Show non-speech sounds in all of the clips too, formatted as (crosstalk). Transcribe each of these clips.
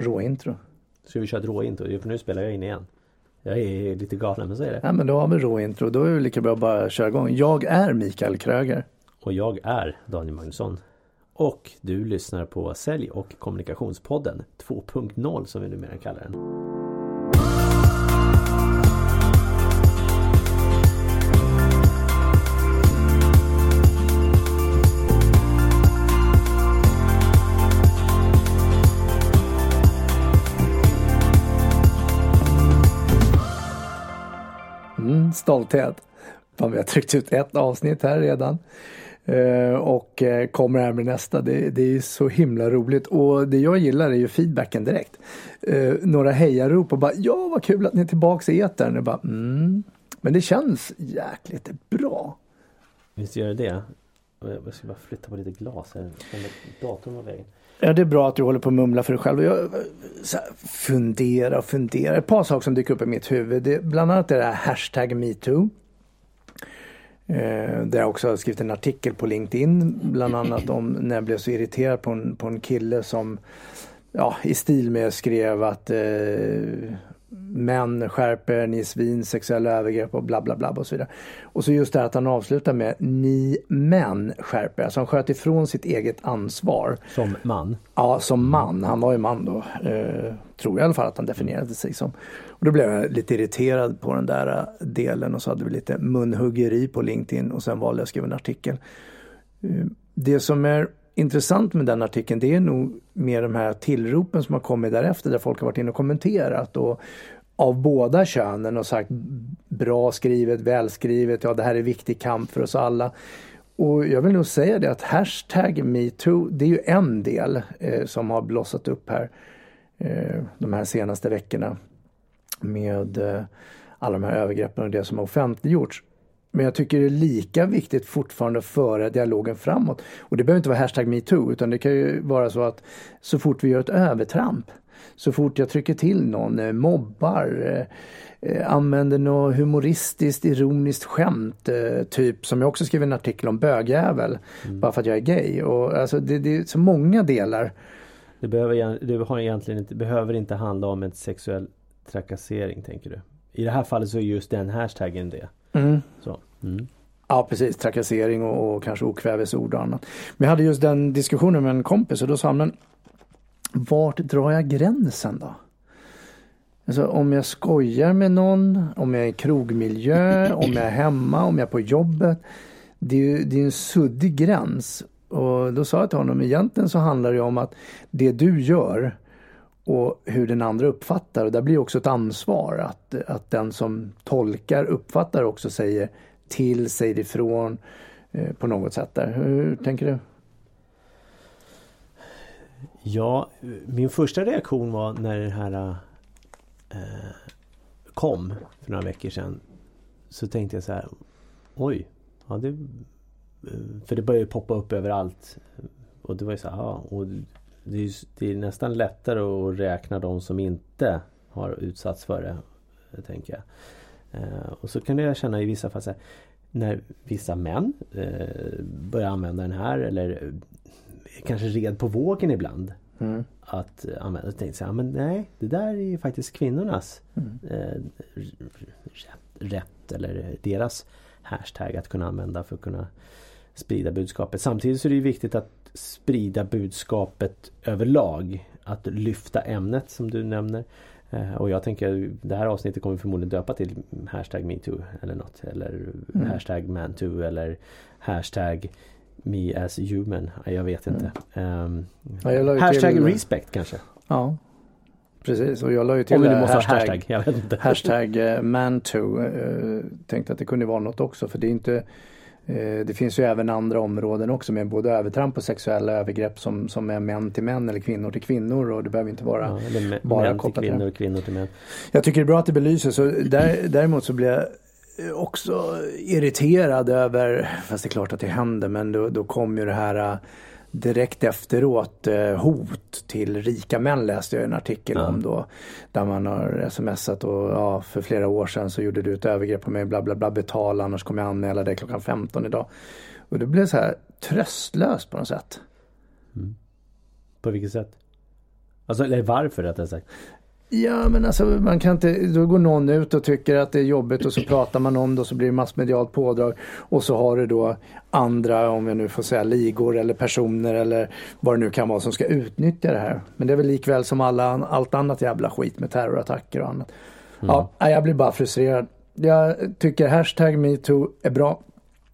råintro. Ska vi köra ett råintro? För nu spelar jag in igen. Jag är lite galen men så är det. Ja men då har vi råintro. Då är det lika bra att bara köra igång. Jag är Mikael Kröger. Och jag är Daniel Magnusson. Och du lyssnar på Sälj och kommunikationspodden 2.0 som vi numera kallar den. Mm, stolthet. Fan, vi har tryckt ut ett avsnitt här redan. Uh, och uh, kommer här med nästa. Det, det, är så himla roligt och det jag gillar är ju feedbacken direkt. Uh, några hejarop och bara ja vad kul att ni är tillbaka i etern. Och bara, mm. Men det känns jäkligt bra. Visst gör det det. Jag ska bara flytta på lite glas här. Datorn var vägen. Ja, det är bra att du håller på att mumla för dig själv. Jag så här, funderar och funderar. Ett par saker som dyker upp i mitt huvud. Det, bland annat är det här hashtag metoo. Eh, där jag också har skrivit en artikel på LinkedIn. Bland annat om när jag blev så irriterad på en, på en kille som ja, i stil med skrev att eh, män skärper, ni är svin, sexuella övergrepp och bla bla bla och så vidare. Och så just det här att han avslutar med ni män skärper, alltså han sköt ifrån sitt eget ansvar. Som man? Ja, som man. Han var ju man då. Eh, tror jag i alla fall att han definierade sig som. Och då blev jag lite irriterad på den där delen och så hade vi lite munhuggeri på LinkedIn och sen valde jag att skriva en artikel. Eh, det som är intressant med den artikeln det är nog mer de här tillropen som har kommit därefter där folk har varit inne och kommenterat och av båda könen och sagt bra skrivet, välskrivet, ja det här är viktig kamp för oss alla. Och jag vill nog säga det att hashtag metoo det är ju en del eh, som har blossat upp här eh, de här senaste veckorna med eh, alla de här övergreppen och det som har offentliggjorts. Men jag tycker det är lika viktigt fortfarande att föra dialogen framåt. Och det behöver inte vara hashtag metoo utan det kan ju vara så att så fort vi gör ett övertramp, så fort jag trycker till någon, eh, mobbar, eh, eh, använder något humoristiskt, ironiskt skämt, typ som jag också skrev en artikel om bögjävel, mm. bara för att jag är gay. Och, alltså, det, det är så många delar. Det behöver, det har egentligen inte, behöver inte handla om en sexuell trakassering tänker du? I det här fallet så är just den hashtaggen det. Mm. Så. Mm. Ja precis, trakassering och, och, kanske okvävesord och annat. Men jag hade just den diskussionen med en kompis och då sa han, men vart drar jag gränsen då? Alltså om jag skojar med någon, om jag är i krogmiljö, (clears throat) om jag är hemma, om jag är på jobbet. Det är ju det är en suddig gräns. Och då sa jag till honom, egentligen så handlar det om att det du gör och hur den andra uppfattar. Och där blir också ett ansvar att, att den som tolkar uppfattar också säger till, säger ifrån eh, på något sätt där. Hur tänker du? Ja, min första reaktion var när det här eh, kom för några veckor sedan. Så tänkte jag så här, oj, ja det, eh, för det började poppa upp överallt. Och det var ju så här, ja, och det är, det är, nästan lättare att räkna de som inte har utsatts för det. Tänker jag. Eh, och så kan jag känna i vissa fall här, när vissa män eh, börjar använda den här eller kanske red på vågen ibland. Mm. Att använda, och tänkte så här, men nej det där är ju faktiskt kvinnornas mm. eh, rätt, rätt eller deras hashtag att kunna använda för att kunna sprida budskapet. Samtidigt så är det viktigt att sprida budskapet överlag. Att lyfta ämnet som du nämner. Eh, och jag tänker det här avsnittet kommer förmodligen döpa till hashtag metoo eller något. Eller mm. hashtag mantoo eller hashtag me as human. Jag vet inte. Mm. Um, ja, hashtag till... respect kanske. Ja. Precis och jag la ju till Om det måste hashtag, hashtag, jag vet inte. hashtag uh, mantoo. Uh, tänkte att det kunde vara något också för det är inte Eh, det finns ju även andra områden också med både övertramp och sexuella övergrepp som, som är män till män eller kvinnor till kvinnor och det behöver inte vara ja, eller bara män till kvinnor och kvinnor till män. Jag tycker det är bra att det belyses och där, däremot så blir jag också irriterad över, fast det är klart att det händer, men då, då kom ju det här direkt efteråt eh, hot till rika män läste jag en artikel ja. om då. Där man har smsat och ja, för flera år sedan så gjorde du ett övergrepp på mig, bla bla bla, betala annars kommer jag anmäla dig klockan 15 idag. Och det blev så här tröstlöst på något sätt. Mm. På vilket sätt? Alltså, eller varför rättare sagt. Ja men alltså man kan inte, då går någon ut och tycker att det är jobbigt och så pratar man om det och så blir det massmedialt pådrag. Och så har du då andra, om jag nu får säga ligor eller personer eller vad det nu kan vara som ska utnyttja det här. Men det är väl likväl som alla, allt annat jävla skit med terrorattacker och annat. Mm. Ja, jag blir bara frustrerad. Jag tycker hashtag metoo är bra.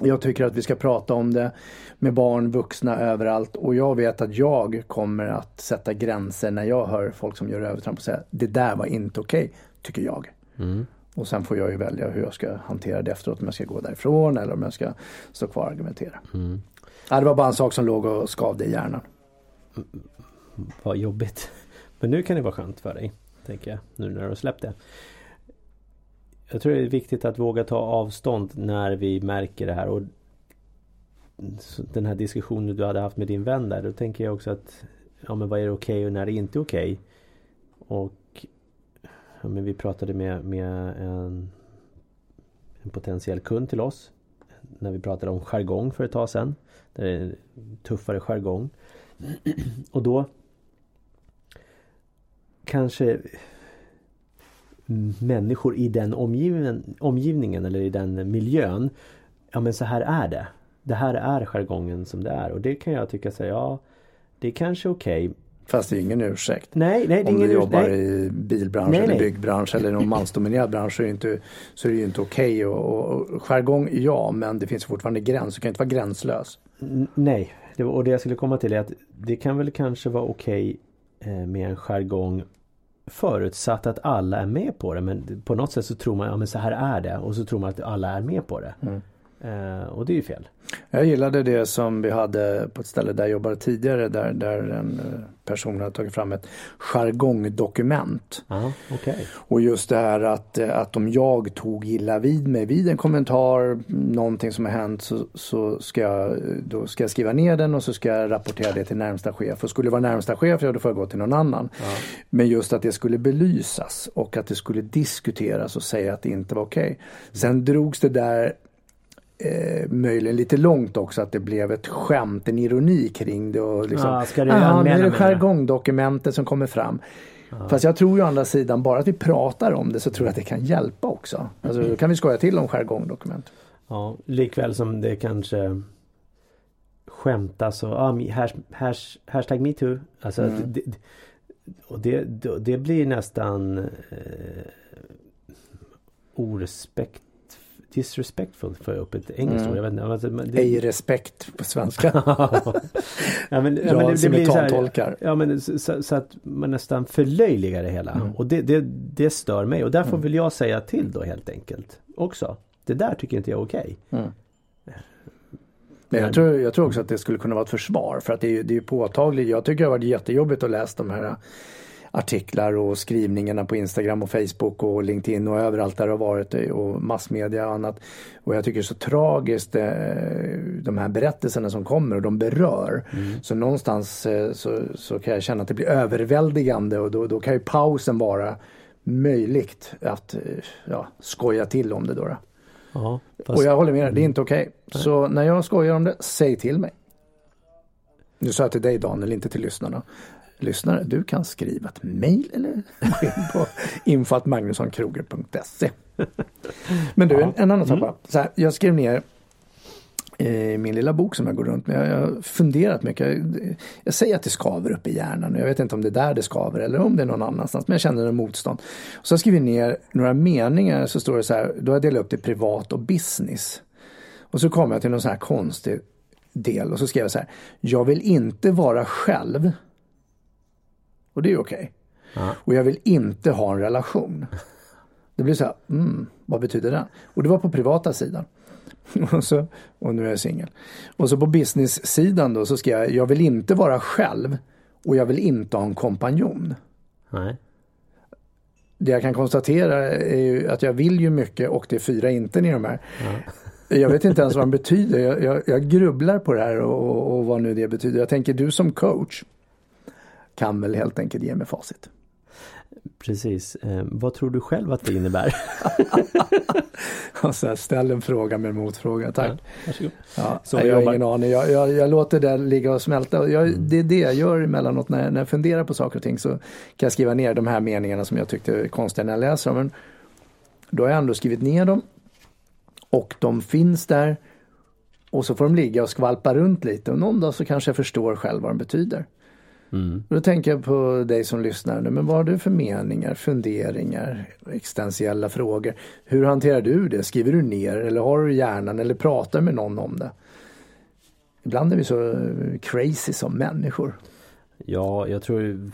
Jag tycker att vi ska prata om det med barn, vuxna överallt och jag vet att jag kommer att sätta gränser när jag hör folk som gör övertramp och säga det där var inte okej, okay, tycker jag. Mm. Och sen får jag ju välja hur jag ska hantera det efteråt, om jag ska gå därifrån eller om jag ska stå kvar och argumentera. Mm. Ja, det var bara en sak som låg och skavde i hjärnan. Vad jobbigt. Men nu kan det vara skönt för dig, tänker jag, nu när du har släppt det. Jag tror det är viktigt att våga ta avstånd när vi märker det här. Och den här diskussionen du hade haft med din vän där. Då tänker jag också att ja, men vad är okej okay och när är det inte okej? Okay? Och ja, men vi pratade med, med en, en potentiell kund till oss. När vi pratade om jargong för ett tag sedan. Det är tuffare jargong. (clears throat) Och då kanske människor i den omgivningen, omgivningen eller i den miljön. Ja men så här är det. Det här är jargongen som det är och det kan jag tycka så ja Det är kanske okej. Okay. Fast det är ingen ursäkt. Nej, nej, Om ingen du jobbar nej. i bilbransch eller byggbransch eller någon (clears throat) mansdominerad bransch så är det, inte, så är det inte okej. Okay. Och, och, jargong, ja, men det finns fortfarande gräns. Du kan inte vara gränslös. nej, det och det jag skulle komma till är att det kan väl kanske vara okej okay, eh, med en jargong förutsatt att alla är med på det. Men på något sätt så tror man, ja men så här är det. Och så tror man att alla är med på det. Mm. Eh, och det är ju fel. Jag gillade det som vi hade på ett ställe där jag jobbade tidigare där, där en eh, person hade tagit fram ett jargongdokument. Aha, okay. Och just det här att, eh, att om jag tog illa vid mig vid en kommentar, någonting som har hänt så, så ska, jag, då ska jag skriva ner den och så ska jag rapportera det till närmsta chef. Och skulle det vara närmsta chef, ja då får jag gå till någon annan. Ja. Men just att det skulle belysas och att det skulle diskuteras och säga att det inte var okej. Okay. Sen drogs det där eh, möjligen lite långt också att det blev ett skämt, en ironi kring det. Och liksom, ah, ska du ah, nu är det jargongdokumentet som kommer fram. Ah. Fast jag tror ju å andra sidan, bara att vi pratar om det så tror jag att det kan hjälpa också. Alltså, då kan vi skoja till om jargongdokument. Ja, likväl som det kanske skämtas och ah, hash, hash, hashtag metoo. Alltså, mm. det, och det, det, blir nästan eh, orespekt disrespectful för upp ett engelskt mm. ord. Jag vet inte, alltså, det... Ej respekt på svenska. (laughs) ja, men, ja, men det, det blir så här, ja, men, så, så, att man nästan förlöjligar det hela. Mm. Och det, det, det stör mig. Och där får mm. väl jag säga till då helt enkelt. Också. Det där tycker inte jag är okej. Okay. Mm. Men jag tror, jag tror också att det skulle kunna vara ett försvar för att det är, det är påtagligt. Jag tycker det har varit jättejobbigt att läsa de här artiklar och skrivningarna på Instagram och Facebook och LinkedIn och överallt där det har varit och massmedia och annat. Och jag tycker det är så tragiskt eh, de här berättelserna som kommer och de berör. Mm. Så någonstans eh, så, så kan jag känna att det blir överväldigande och då, då kan ju pausen vara möjligt att eh, ja, skoja till om det då. Ja, fast... Och jag håller med, det är inte okej. Okay. Så när jag skojar om det, säg till mig. Nu sa jag till dig Daniel, inte till lyssnarna lyssnare, du kan skriva ett mejl eller gå in på (laughs) infoatmagnussonkroger.se. Men du, en, en annan sak mm. bara. Så här, jag skrev ner i min lilla bok som jag går runt med. Jag har funderat mycket. Jag, jag säger att det skaver upp i hjärnan. Jag vet inte om det är där det skaver eller om det är någon annanstans. Men jag känner en motstånd. Så jag skriver ner några meningar så står det så här. Då har jag delat upp det privat och business. Och så kommer jag till någon sån här konstig del och så skrev jag så här. Jag vill inte vara själv och det är okej. Okay. Och jag vill inte ha en relation. Det blir så här, mm, vad betyder det? Och det var på privata sidan. (laughs) Och, så, och nu är jag singel. Och så på business-sidan då så ska jag, jag vill inte vara själv och jag vill inte ha en kompanjon. Nej. Det jag kan konstatera är ju att jag vill ju mycket och det är fyra inte i de här. Ja. Jag vet inte ens vad (laughs) de betyder. Jag, jag, jag grubblar på det här och, och, vad nu det betyder. Jag tänker du som coach kan väl helt enkelt ge mig facit. Precis. Eh, vad tror du själv att det innebär? (laughs) så här, ställ en fråga med en motfråga, tack. Ja. Ja, så jag, jag har ingen aning. Jag, jag, jag, låter det ligga och smälta. Jag, mm. Det är det jag gör emellanåt när, när jag funderar på saker och ting så kan jag skriva ner de här meningarna som jag tyckte är konstiga när jag läser dem. Men då har jag ändå skrivit ner dem och de finns där och så får de ligga och skvalpa runt lite och någon dag så kanske jag förstår själv vad de betyder. Mm. Då tänker jag på dig som lyssnar nu, men vad har du för meningar, funderingar, existentiella frågor? Hur hanterar du det? Skriver du ner eller har du hjärnan eller pratar med någon om det? Ibland är vi så crazy som människor. Ja, jag tror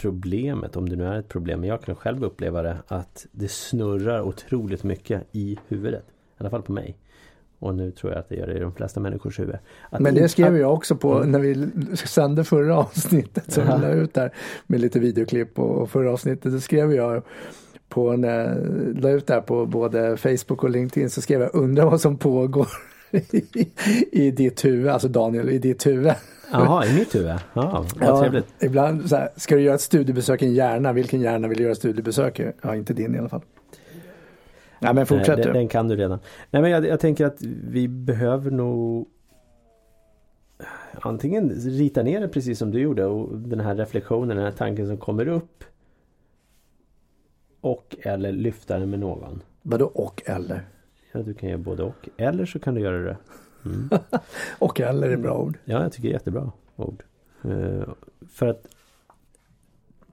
problemet, om det nu är ett problem, men jag kan själv uppleva det, att det snurrar otroligt mycket i huvudet. I alla fall på mig. Och nu tror jag att det gör det i de flesta människors huvud. Att Men det skrev jag också på mm. när vi sände förra avsnittet som ja. vi la ut där med lite videoklipp och förra avsnittet så skrev jag på när jag la ut där på både Facebook och LinkedIn så skrev jag undrar vad som pågår (laughs) i, i ditt huvud, alltså Daniel, i ditt huvud. Jaha, i mitt huvud? Ja, vad ja, trevligt. Ibland så här, ska du göra ett studiebesök i en hjärna, vilken hjärna vill göra studiebesök i? Ja, inte din i alla fall. Nej men fortsätt den, den, kan du redan. Nej men jag, jag tänker att vi behöver nog Antingen rita ner det precis som du gjorde och den här reflektionen, den här tanken som kommer upp. Och eller lyfta den med någon. Vadå och eller? Ja du kan göra både och. Eller så kan du göra det. Mm. (laughs) och eller är bra ord. Ja jag tycker det är jättebra ord. Uh, för att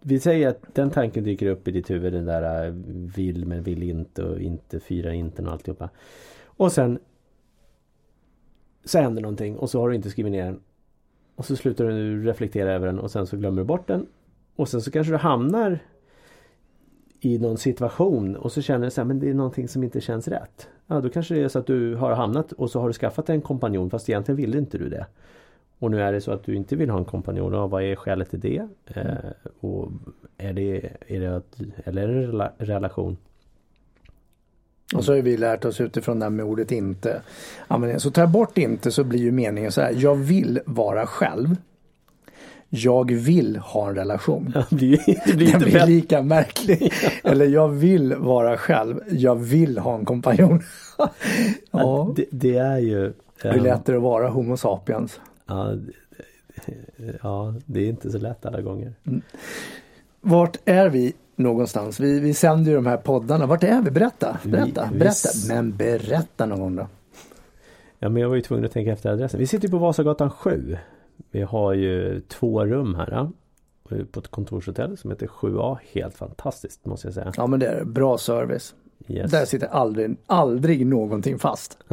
vi säger att den tanken dyker upp i ditt huvud, den där äh, vill men vill inte och inte, fyra inte och alltihopa. Och sen så händer någonting och så har du inte skrivit ner den. Och så slutar du reflektera över den och sen så glömmer du bort den. Och sen så kanske du hamnar i någon situation och så känner du så här, men det är någonting som inte känns rätt. Ja, då kanske det är så att du har hamnat och så har du skaffat en kompanjon fast egentligen ville inte du det. Och nu är det så att du inte vill ha en kompanjon. Vad är skälet till det? Eh, och är det, är det att, eller är det en relation? Och så har vi lärt oss utifrån det här med ordet inte. Så tar jag bort inte så blir ju meningen så här. Jag vill vara själv. Jag vill ha en relation. Det blir, det blir, (laughs) Den blir lika märklig. (laughs) Eller jag vill vara själv. Jag vill ha en kompanjon. (laughs) ja. Det, det, är ju... Det är lättare att vara Homo sapiens. Ja, ja, det är inte så lätt alla gånger. Mm. Vart är vi någonstans? Vi, vi sänder ju de här poddarna. Vart är vi? Berätta, berätta, vi, berätta. Vi... Men berätta någon gång då. Ja, men jag var ju tvungen att tänka efter adressen. Vi sitter på Vasagatan 7. Vi har ju två rum här. På ett kontorshotell som heter 7A. Helt fantastiskt måste jag säga. Ja men det är bra service. Yes. Där sitter aldrig, aldrig någonting fast. (laughs)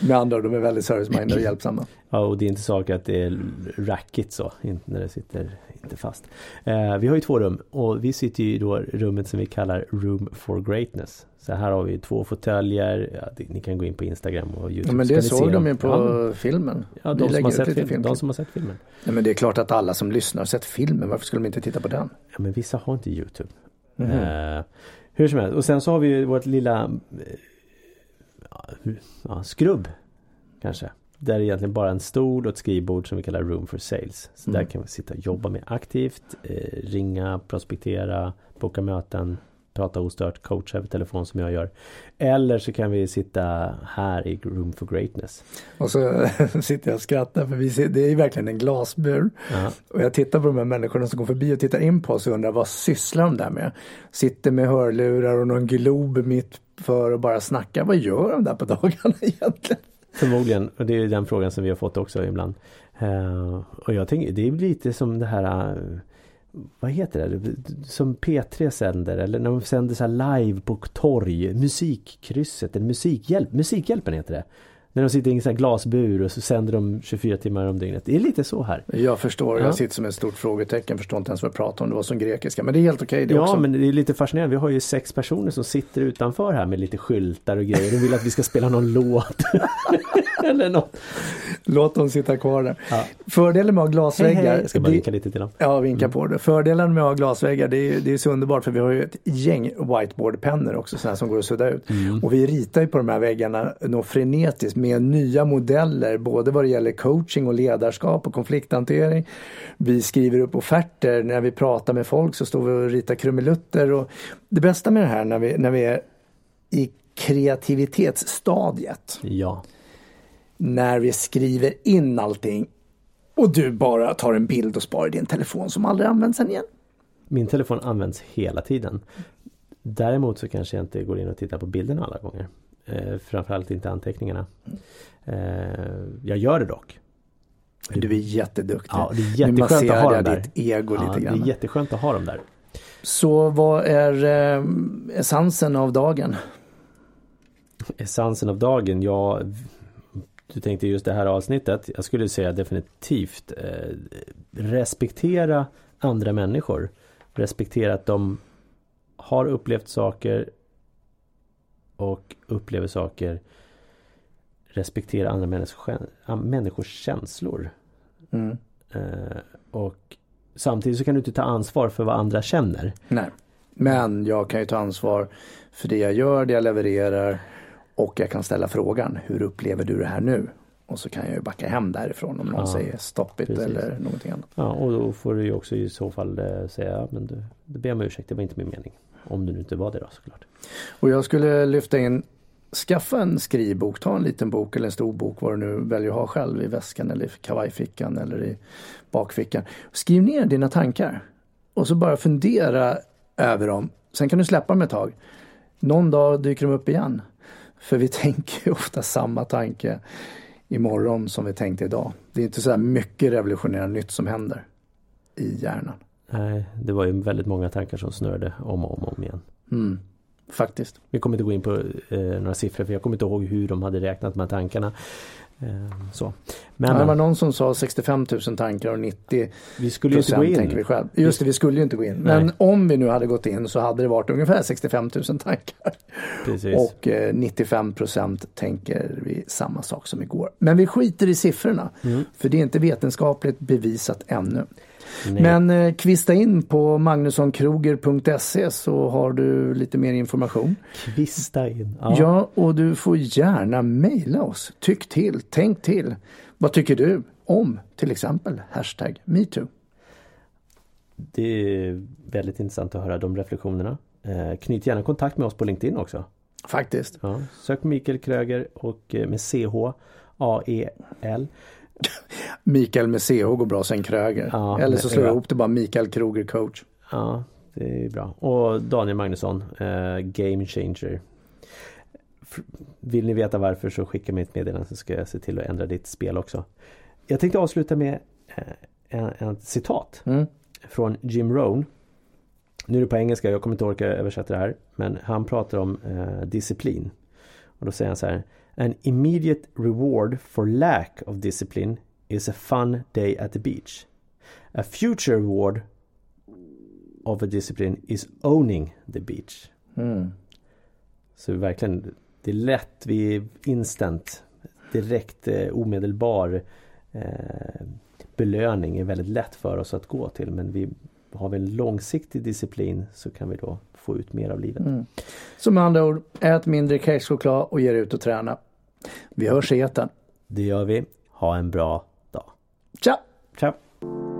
Med andra ord, de är väldigt service-minded och hjälpsamma. Ja, och det är inte saker att det är rackigt så, inte när det sitter inte fast. Eh, vi har ju två rum och vi sitter i då rummet som vi kallar Room for Greatness. Så här har vi två fåtöljer, ja, det, ni kan gå in på Instagram och Youtube. Ja, men det såg de ju på ja, filmen. Ja, de som, har sett film, film. de som har sett filmen. Ja, men det är klart att alla som lyssnar har sett filmen, varför skulle de inte titta på den? Ja, men vissa har inte Youtube. Mm. Eh, hur som helst. Och sen så har vi vårt lilla eh, ja, skrubb. Kanske. Där är egentligen bara en stol och ett skrivbord som vi kallar Room for Sales. Så mm. där kan vi sitta och jobba med aktivt. Eh, ringa, prospektera, boka möten, prata ostört, coacha över telefon som jag gör. Eller så kan vi sitta här i Room for Greatness. Och så (laughs) sitter jag och skrattar för vi ser, det är verkligen en glasbur. Ja. Och jag tittar på de här människorna som går förbi och tittar in på oss och undrar vad sysslar de där med? Sitter med hörlurar och någon glob mitt för och bara snackar. Vad gör de där på (laughs) dagarna egentligen? Förmodligen, och det är den frågan som vi har fått också ibland. Uh, och jag tänker, det är lite som det här uh, vad heter det? Som P3 sänder eller när de sänder så live på torg. Musikkrysset eller Musikhjälp. Musikhjälpen heter det. När de sitter i en sån glasbur och så sänder de 24 timmar om dygnet. Det är lite så här. Jag förstår, ja. jag sitter som ett stort frågetecken, förstår inte ens vad jag pratar om. Det var som grekiska, men det är helt okej okay, Ja, också. men det är lite fascinerande. Vi har ju sex personer som sitter utanför här med lite skyltar och grejer. De vill att vi ska spela någon (laughs) låt. (laughs) Eller något. Låt dem sitta kvar där. Ja. Fördelen med att ha glasväggar. Hej, hej. Jag ska bara vinka lite till dem. Ja, vinka mm. på det. Fördelen med att ha glasväggar, det är, det är så underbart för vi har ju ett gäng whiteboardpennor också, sådana som går att sudda ut. Mm. Och vi ritar ju på de här väggarna något frenetiskt med nya modeller både vad det gäller coaching och ledarskap och konflikthantering. Vi skriver upp offerter. När vi pratar med folk så står vi och ritar krumelutter. Och det bästa med det här när vi, när vi är i kreativitetsstadiet. Ja. När vi skriver in allting och du bara tar en bild och sparar i din telefon som aldrig används sen igen. Min telefon används hela tiden. Däremot så kanske jag inte går in och tittar på bilderna alla gånger. Eh, framförallt inte anteckningarna. Eh, jag gör det dock. Du är jätteduktig. Ja, det är jätteskönt att ha dem där. ditt ego Ja, lite det grann. är jätteskönt att ha dem där. Så vad är eh, essensen av dagen? Essensen av dagen, ja Du tänkte just det här avsnittet. Jag skulle säga definitivt eh, Respektera andra människor. Respektera att de har upplevt saker och upplever saker. Respektera andra människors, människors känslor. Mm. Eh, och samtidigt så kan du inte ta ansvar för vad andra känner. Nej. Men jag kan ju ta ansvar för det jag gör, det jag levererar och jag kan ställa frågan hur upplever du det här nu? Och så kan jag ju backa hem därifrån om någon Ja, säger stopp it precis. eller någonting annat. Ja, och då får du ju också i så fall eh, säga men du, du ber om ursäkt, det var inte min mening. Om du nu inte var det då såklart. Och jag skulle lyfta in Skaffa en skrivbok, ta en liten bok eller en stor bok vad du nu väljer att ha själv i väskan eller i kavajfickan eller i bakfickan. Skriv ner dina tankar och så bara fundera över dem. Sen kan du släppa dem ett tag. Någon dag dyker de upp igen. För vi (laughs) tänker ju ofta samma tanke imorgon som vi tänkte idag. Det är inte så här mycket revolutionerande nytt som händer i hjärnan. Nej, det var ju väldigt många tankar som snurrade om och om, och om igen. Mm, faktiskt. Vi kommer inte gå in på eh, några siffror för jag kommer inte ihåg hur de hade räknat här tankarna. Eh, så. Men, Ja, det var men någon som sa 65 000 tankar och 90 vi skulle inte gå procent tänker vi in. själv. Just det, vi skulle ju inte gå in. Men Nej. om vi nu hade gått in så hade det varit ungefär 65 000 tankar. Precis. Och eh, 95 procent tänker vi samma sak som igår. Men vi skiter i siffrorna. Mm. För det är inte vetenskapligt bevisat ännu. Nej. Men eh, kvista in på magnussonkroger.se så har du lite mer information. Kvista in. Ja. Ja. och du får gärna mejla oss. Tyck till, tänk till. Vad tycker du om till exempel hashtag metoo? Det är väldigt intressant att höra de reflektionerna. Eh, knyt gärna kontakt med oss på LinkedIn också. Faktiskt. Ja. Sök Mikael Kröger och eh, med CH A-E-L. Mikael med CH går bra, sen Kröger. Ja, Eller så slår jag ja. ihop det bara Mikael Kroger coach. Ja, det är bra. Och Daniel Magnusson, eh, Game Changer. Vill ni veta varför så skicka mig ett meddelande så ska jag se till att ändra ditt spel också. Jag tänkte avsluta med eh, en, en citat Mm. från Jim Rohn. Nu är det på engelska, jag kommer inte orka översätta det här. Men han pratar om eh, disciplin. Och då säger han så här. An immediate reward for lack of discipline is a fun day at the beach. A future reward of a discipline is owning the beach. Mm. Så verkligen, det är lätt, vi är instant, direkt eh, omedelbar eh, belöning är väldigt lätt för oss att gå till. Men vi har vi en långsiktig disciplin så kan vi då få ut mer av livet. Mm. Så med andra ord, ät mindre kexchoklad och ge dig ut och träna. Vi hörs i etern. Det gör vi. Ha en bra dag. Tja! Ciao!